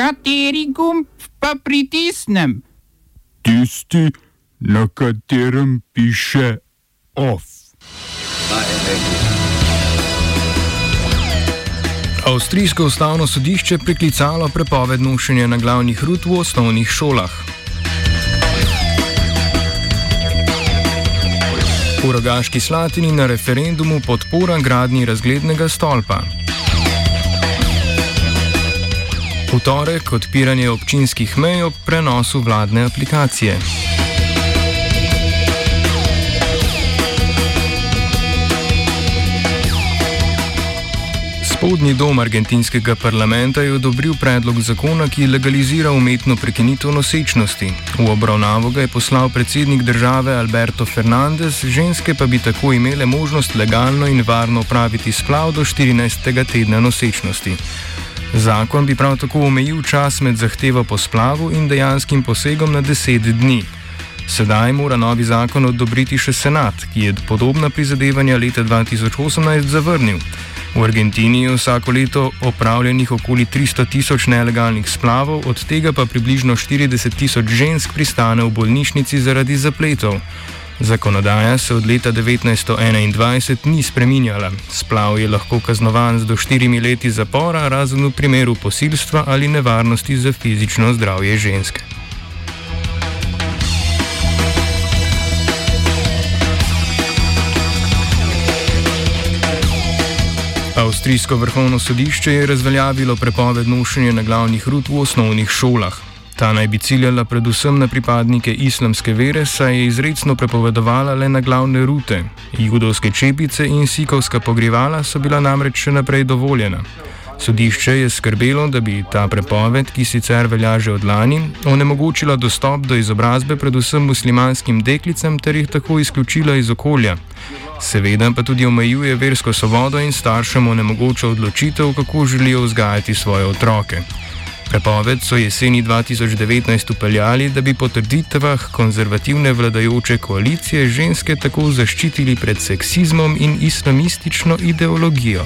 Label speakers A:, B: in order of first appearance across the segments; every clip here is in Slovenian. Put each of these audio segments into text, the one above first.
A: Kateri gumb pa pritisnem?
B: Tisti, na katerem piše OF.
C: Avstrijsko ustavno sodišče priklicalo prepoved nošenja na glavnih rut v osnovnih šolah. V Rogaški Slatini na referendumu podpora gradnji razglednega stolpa. V torek odpiranje občinskih mej ob prenosu vladne aplikacije. Spodnji dom argentinskega parlamenta je odobril predlog zakona, ki legalizira umetno prekinitev nosečnosti. V obravnavo ga je poslal predsednik države Alberto Fernandez, ženske pa bi tako imele možnost legalno in varno opraviti splav do 14. tedna nosečnosti. Zakon bi prav tako omejil čas med zahtevo po splavu in dejanskim posegom na 10 dni. Sedaj mora novi zakon odobriti še senat, ki je podobna prizadevanja leta 2018 zavrnil. V Argentini je vsako leto opravljenih okoli 300 tisoč nelegalnih splavov, od tega pa približno 40 tisoč žensk pristane v bolnišnici zaradi zapletov. Zakonodaja se od leta 1921 ni spreminjala. Splav je lahko kaznovan z do štirimi leti zapora, razen v primeru posilstva ali nevarnosti za fizično zdravje ženske. Avstrijsko vrhovno sodišče je razveljavilo prepoved nošenja na glavnih rut v osnovnih šolah. Ta naj bi ciljala predvsem na pripadnike islamske vere, saj je izredno prepovedovala le na glavne rute. Judovske čepice in sikovska pogrivala so bila namreč še naprej dovoljena. Sodišče je skrbelo, da bi ta prepoved, ki sicer velja že od lani, onemogočila dostop do izobrazbe predvsem muslimanskim deklicam ter jih tako izključila iz okolja. Seveda pa tudi omejuje versko svobodo in staršem onemogoča odločitev, kako želijo vzgajati svoje otroke. Prepoved so jeseni 2019 upeljali, da bi po trditvah konzervativne vladajoče koalicije ženske tako zaščitili pred seksizmom in islamistično ideologijo.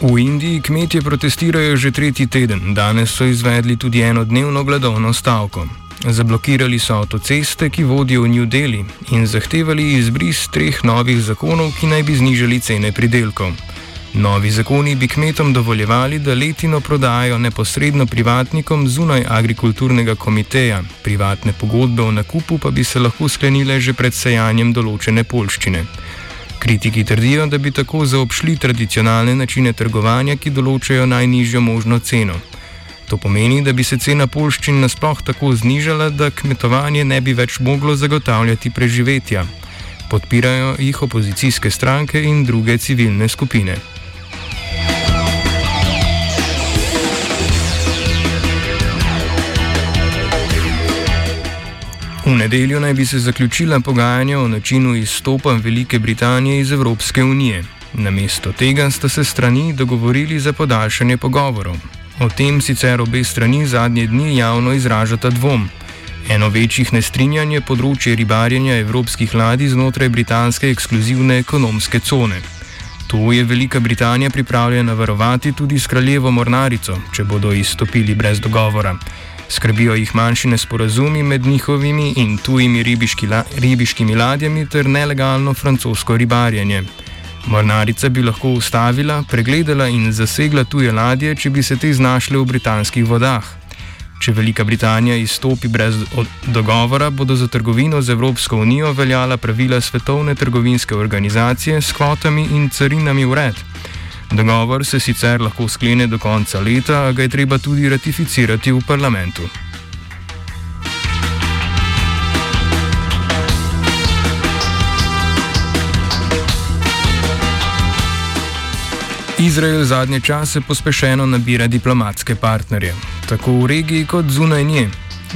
C: V Indiji kmetje protestirajo že tretji teden, danes so izvedli tudi enodnevno gladovno stavko. Zablokirali so avtoceste, ki vodijo v New Delhi, in zahtevali izbris treh novih zakonov, ki naj bi znižali cene pridelkov. Novi zakoni bi kmetom dovoljevali, da letino prodajo neposredno privatnikom zunaj agrikulturnega komiteja, privatne pogodbe o nakupu pa bi se lahko sklenile že pred sejanjem določene polščine. Kritiki trdijo, da bi tako zaobšli tradicionalne načine trgovanja, ki določajo najnižjo možno ceno. To pomeni, da bi se cena polščin nasploh tako znižala, da kmetovanje ne bi več moglo zagotavljati preživetja. Podpirajo jih opozicijske stranke in druge civilne skupine. V nedeljo naj bi se zaključila pogajanja o načinu izstopa Velike Britanije iz Evropske unije. Namesto tega sta se strani dogovorili za podaljšanje pogovorov. O tem sicer obe strani zadnje dni javno izražata dvom. Eno večjih nestrinjanj je področje ribarjenja evropskih ladij znotraj britanske ekskluzivne ekonomske cone. To je Velika Britanija pripravljena varovati tudi s kraljevo mornarico, če bodo izstopili brez dogovora. Skrbijo jih manjši nesporazumi med njihovimi in tujimi ribiški la, ribiškimi ladjami ter nelegalno francosko ribarjenje. Mornarica bi lahko ustavila, pregledala in zasegla tuje ladje, če bi se te znašle v britanskih vodah. Če Velika Britanija izstopi brez dogovora, bodo za trgovino z Evropsko unijo veljala pravila Svetovne trgovinske organizacije s kvotami in carinami vred. Dogovor se sicer lahko sklene do konca leta, a ga je treba tudi ratificirati v parlamentu. Izrael zadnje čase pospešeno nabira diplomatske partnerje, tako v regiji kot zunaj nje.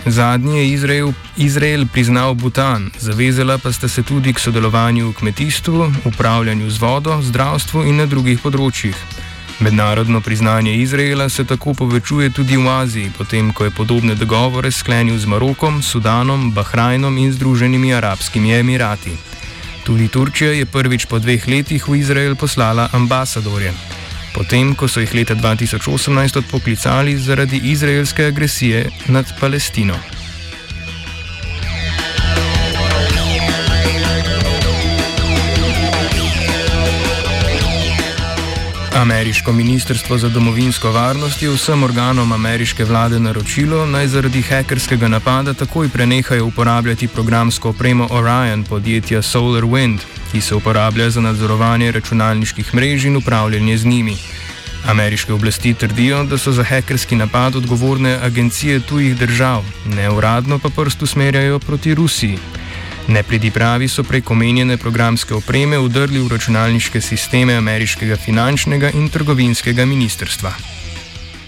C: Zadnji je Izrael, Izrael priznal Bhutan, zavezala pa sta se tudi k sodelovanju v kmetijstvu, upravljanju z vodo, zdravstvu in na drugih področjih. Mednarodno priznanje Izraela se tako povečuje tudi v Aziji, potem ko je podobne dogovore sklenil z Marokom, Sudanom, Bahrajnom in Združenimi arabskimi emirati. Tudi Turčija je prvič po dveh letih v Izrael poslala ambasadorje. Potem, ko so jih leta 2018 odpoklicali zaradi izraelske agresije nad Palestino. Ameriško ministrstvo za domovinsko varnost je vsem organom ameriške vlade naročilo, naj zaradi hekerskega napada takoj prenehajo uporabljati programsko opremo Orion podjetja SolarWind, ki se uporablja za nadzorovanje računalniških mrež in upravljanje z njimi. Ameriške oblasti trdijo, da so za hekerski napad odgovorne agencije tujih držav, neuradno pa prst usmerjajo proti Rusiji. Nepridipravi so prek omenjene programske opreme udrli v računalniške sisteme ameriškega finančnega in trgovinskega ministrstva.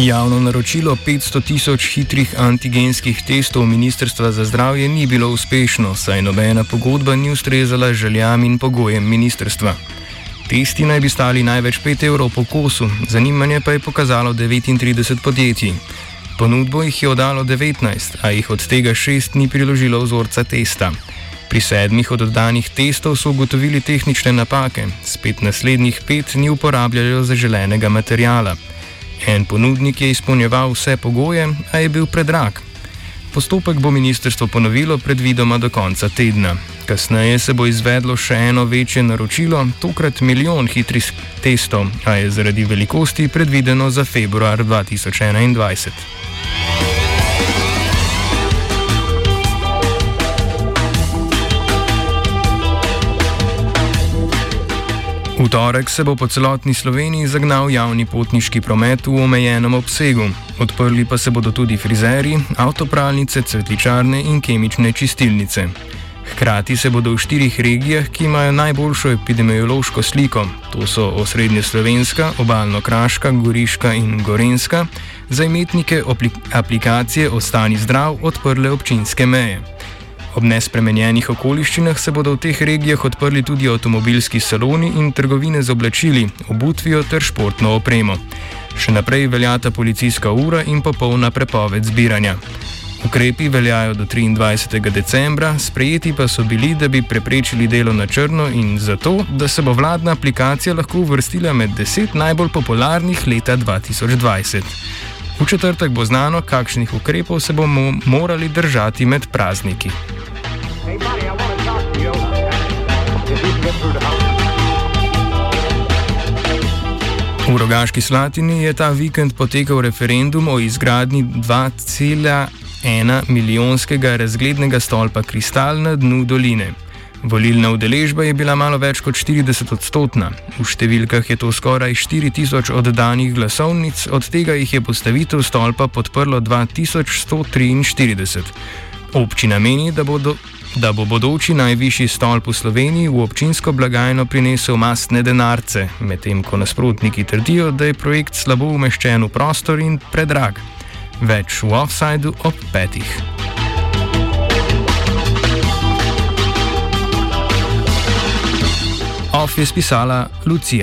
C: Javno naročilo 500 tisoč hitrih antigenskih testov Ministrstva za zdravje ni bilo uspešno, saj nobena pogodba ni ustrezala željam in pogojem ministrstva. Testi naj bi stali največ 5 evrov po kosu, zanimanje pa je pokazalo 39 podjetij. Ponudbo jih je oddalo 19, a jih od tega 6 ni priložilo vzorca testa. Pri sedmih od oddanih testov so ugotovili tehnične napake, spet naslednjih pet ni uporabljalo zaželenega materijala. En ponudnik je izpolnjeval vse pogoje, a je bil predrag. Postopek bo ministrstvo ponovilo predvidoma do konca tedna. Kasneje se bo izvedlo še eno večje naročilo, tokrat milijon hitrih testov, a je zaradi velikosti predvideno za februar 2021. V torek se bo po celotni Sloveniji zagnal javni potniški promet v omejenem obsegu. Odprli pa se bodo tudi frizeri, avtopralnice, cvetličarne in kemične čistilnice. Hkrati se bodo v štirih regijah, ki imajo najboljšo epidemiološko sliko, to so osrednje Slovenska, obaljno-kraška, goriška in gorenska, za imetnike aplikacije Ostani zdrav odprle občinske meje. Ob nespremenjenih okoliščinah se bodo v teh regijah odprli tudi avtomobilski saloni in trgovine z oblačili, obutvijo ter športno opremo. Še naprej veljata policijska ura in popolna prepoved zbiranja. Ukrepi veljajo do 23. decembra, sprejeti pa so bili, da bi preprečili delo na črno in zato, da se bo vladna aplikacija lahko uvrstila med 10 najbolj popularnih leta 2020. V četrtek bo znano, kakšnih ukrepov se bomo morali držati med prazniki. V Rogaški Slatini je ta vikend potekal referendum o izgradnji 2,1 milijonskega razglednega stolpa kristal na dnu doline. Volilna udeležba je bila malo več kot 40 odstotna. V številkah je to skoraj 4000 oddanih glasovnic, od tega jih je postavitev stolpa podprlo 2143. Občina meni, da, bodo, da bo bodoči najvišji stolp v Sloveniji v občinsko blagajno prinesel mastne denarce, medtem ko nasprotniki trdijo, da je projekt slabo umeščen v prostor in predrag. Več v offsajdu ob petih. Off je spisala Lucija.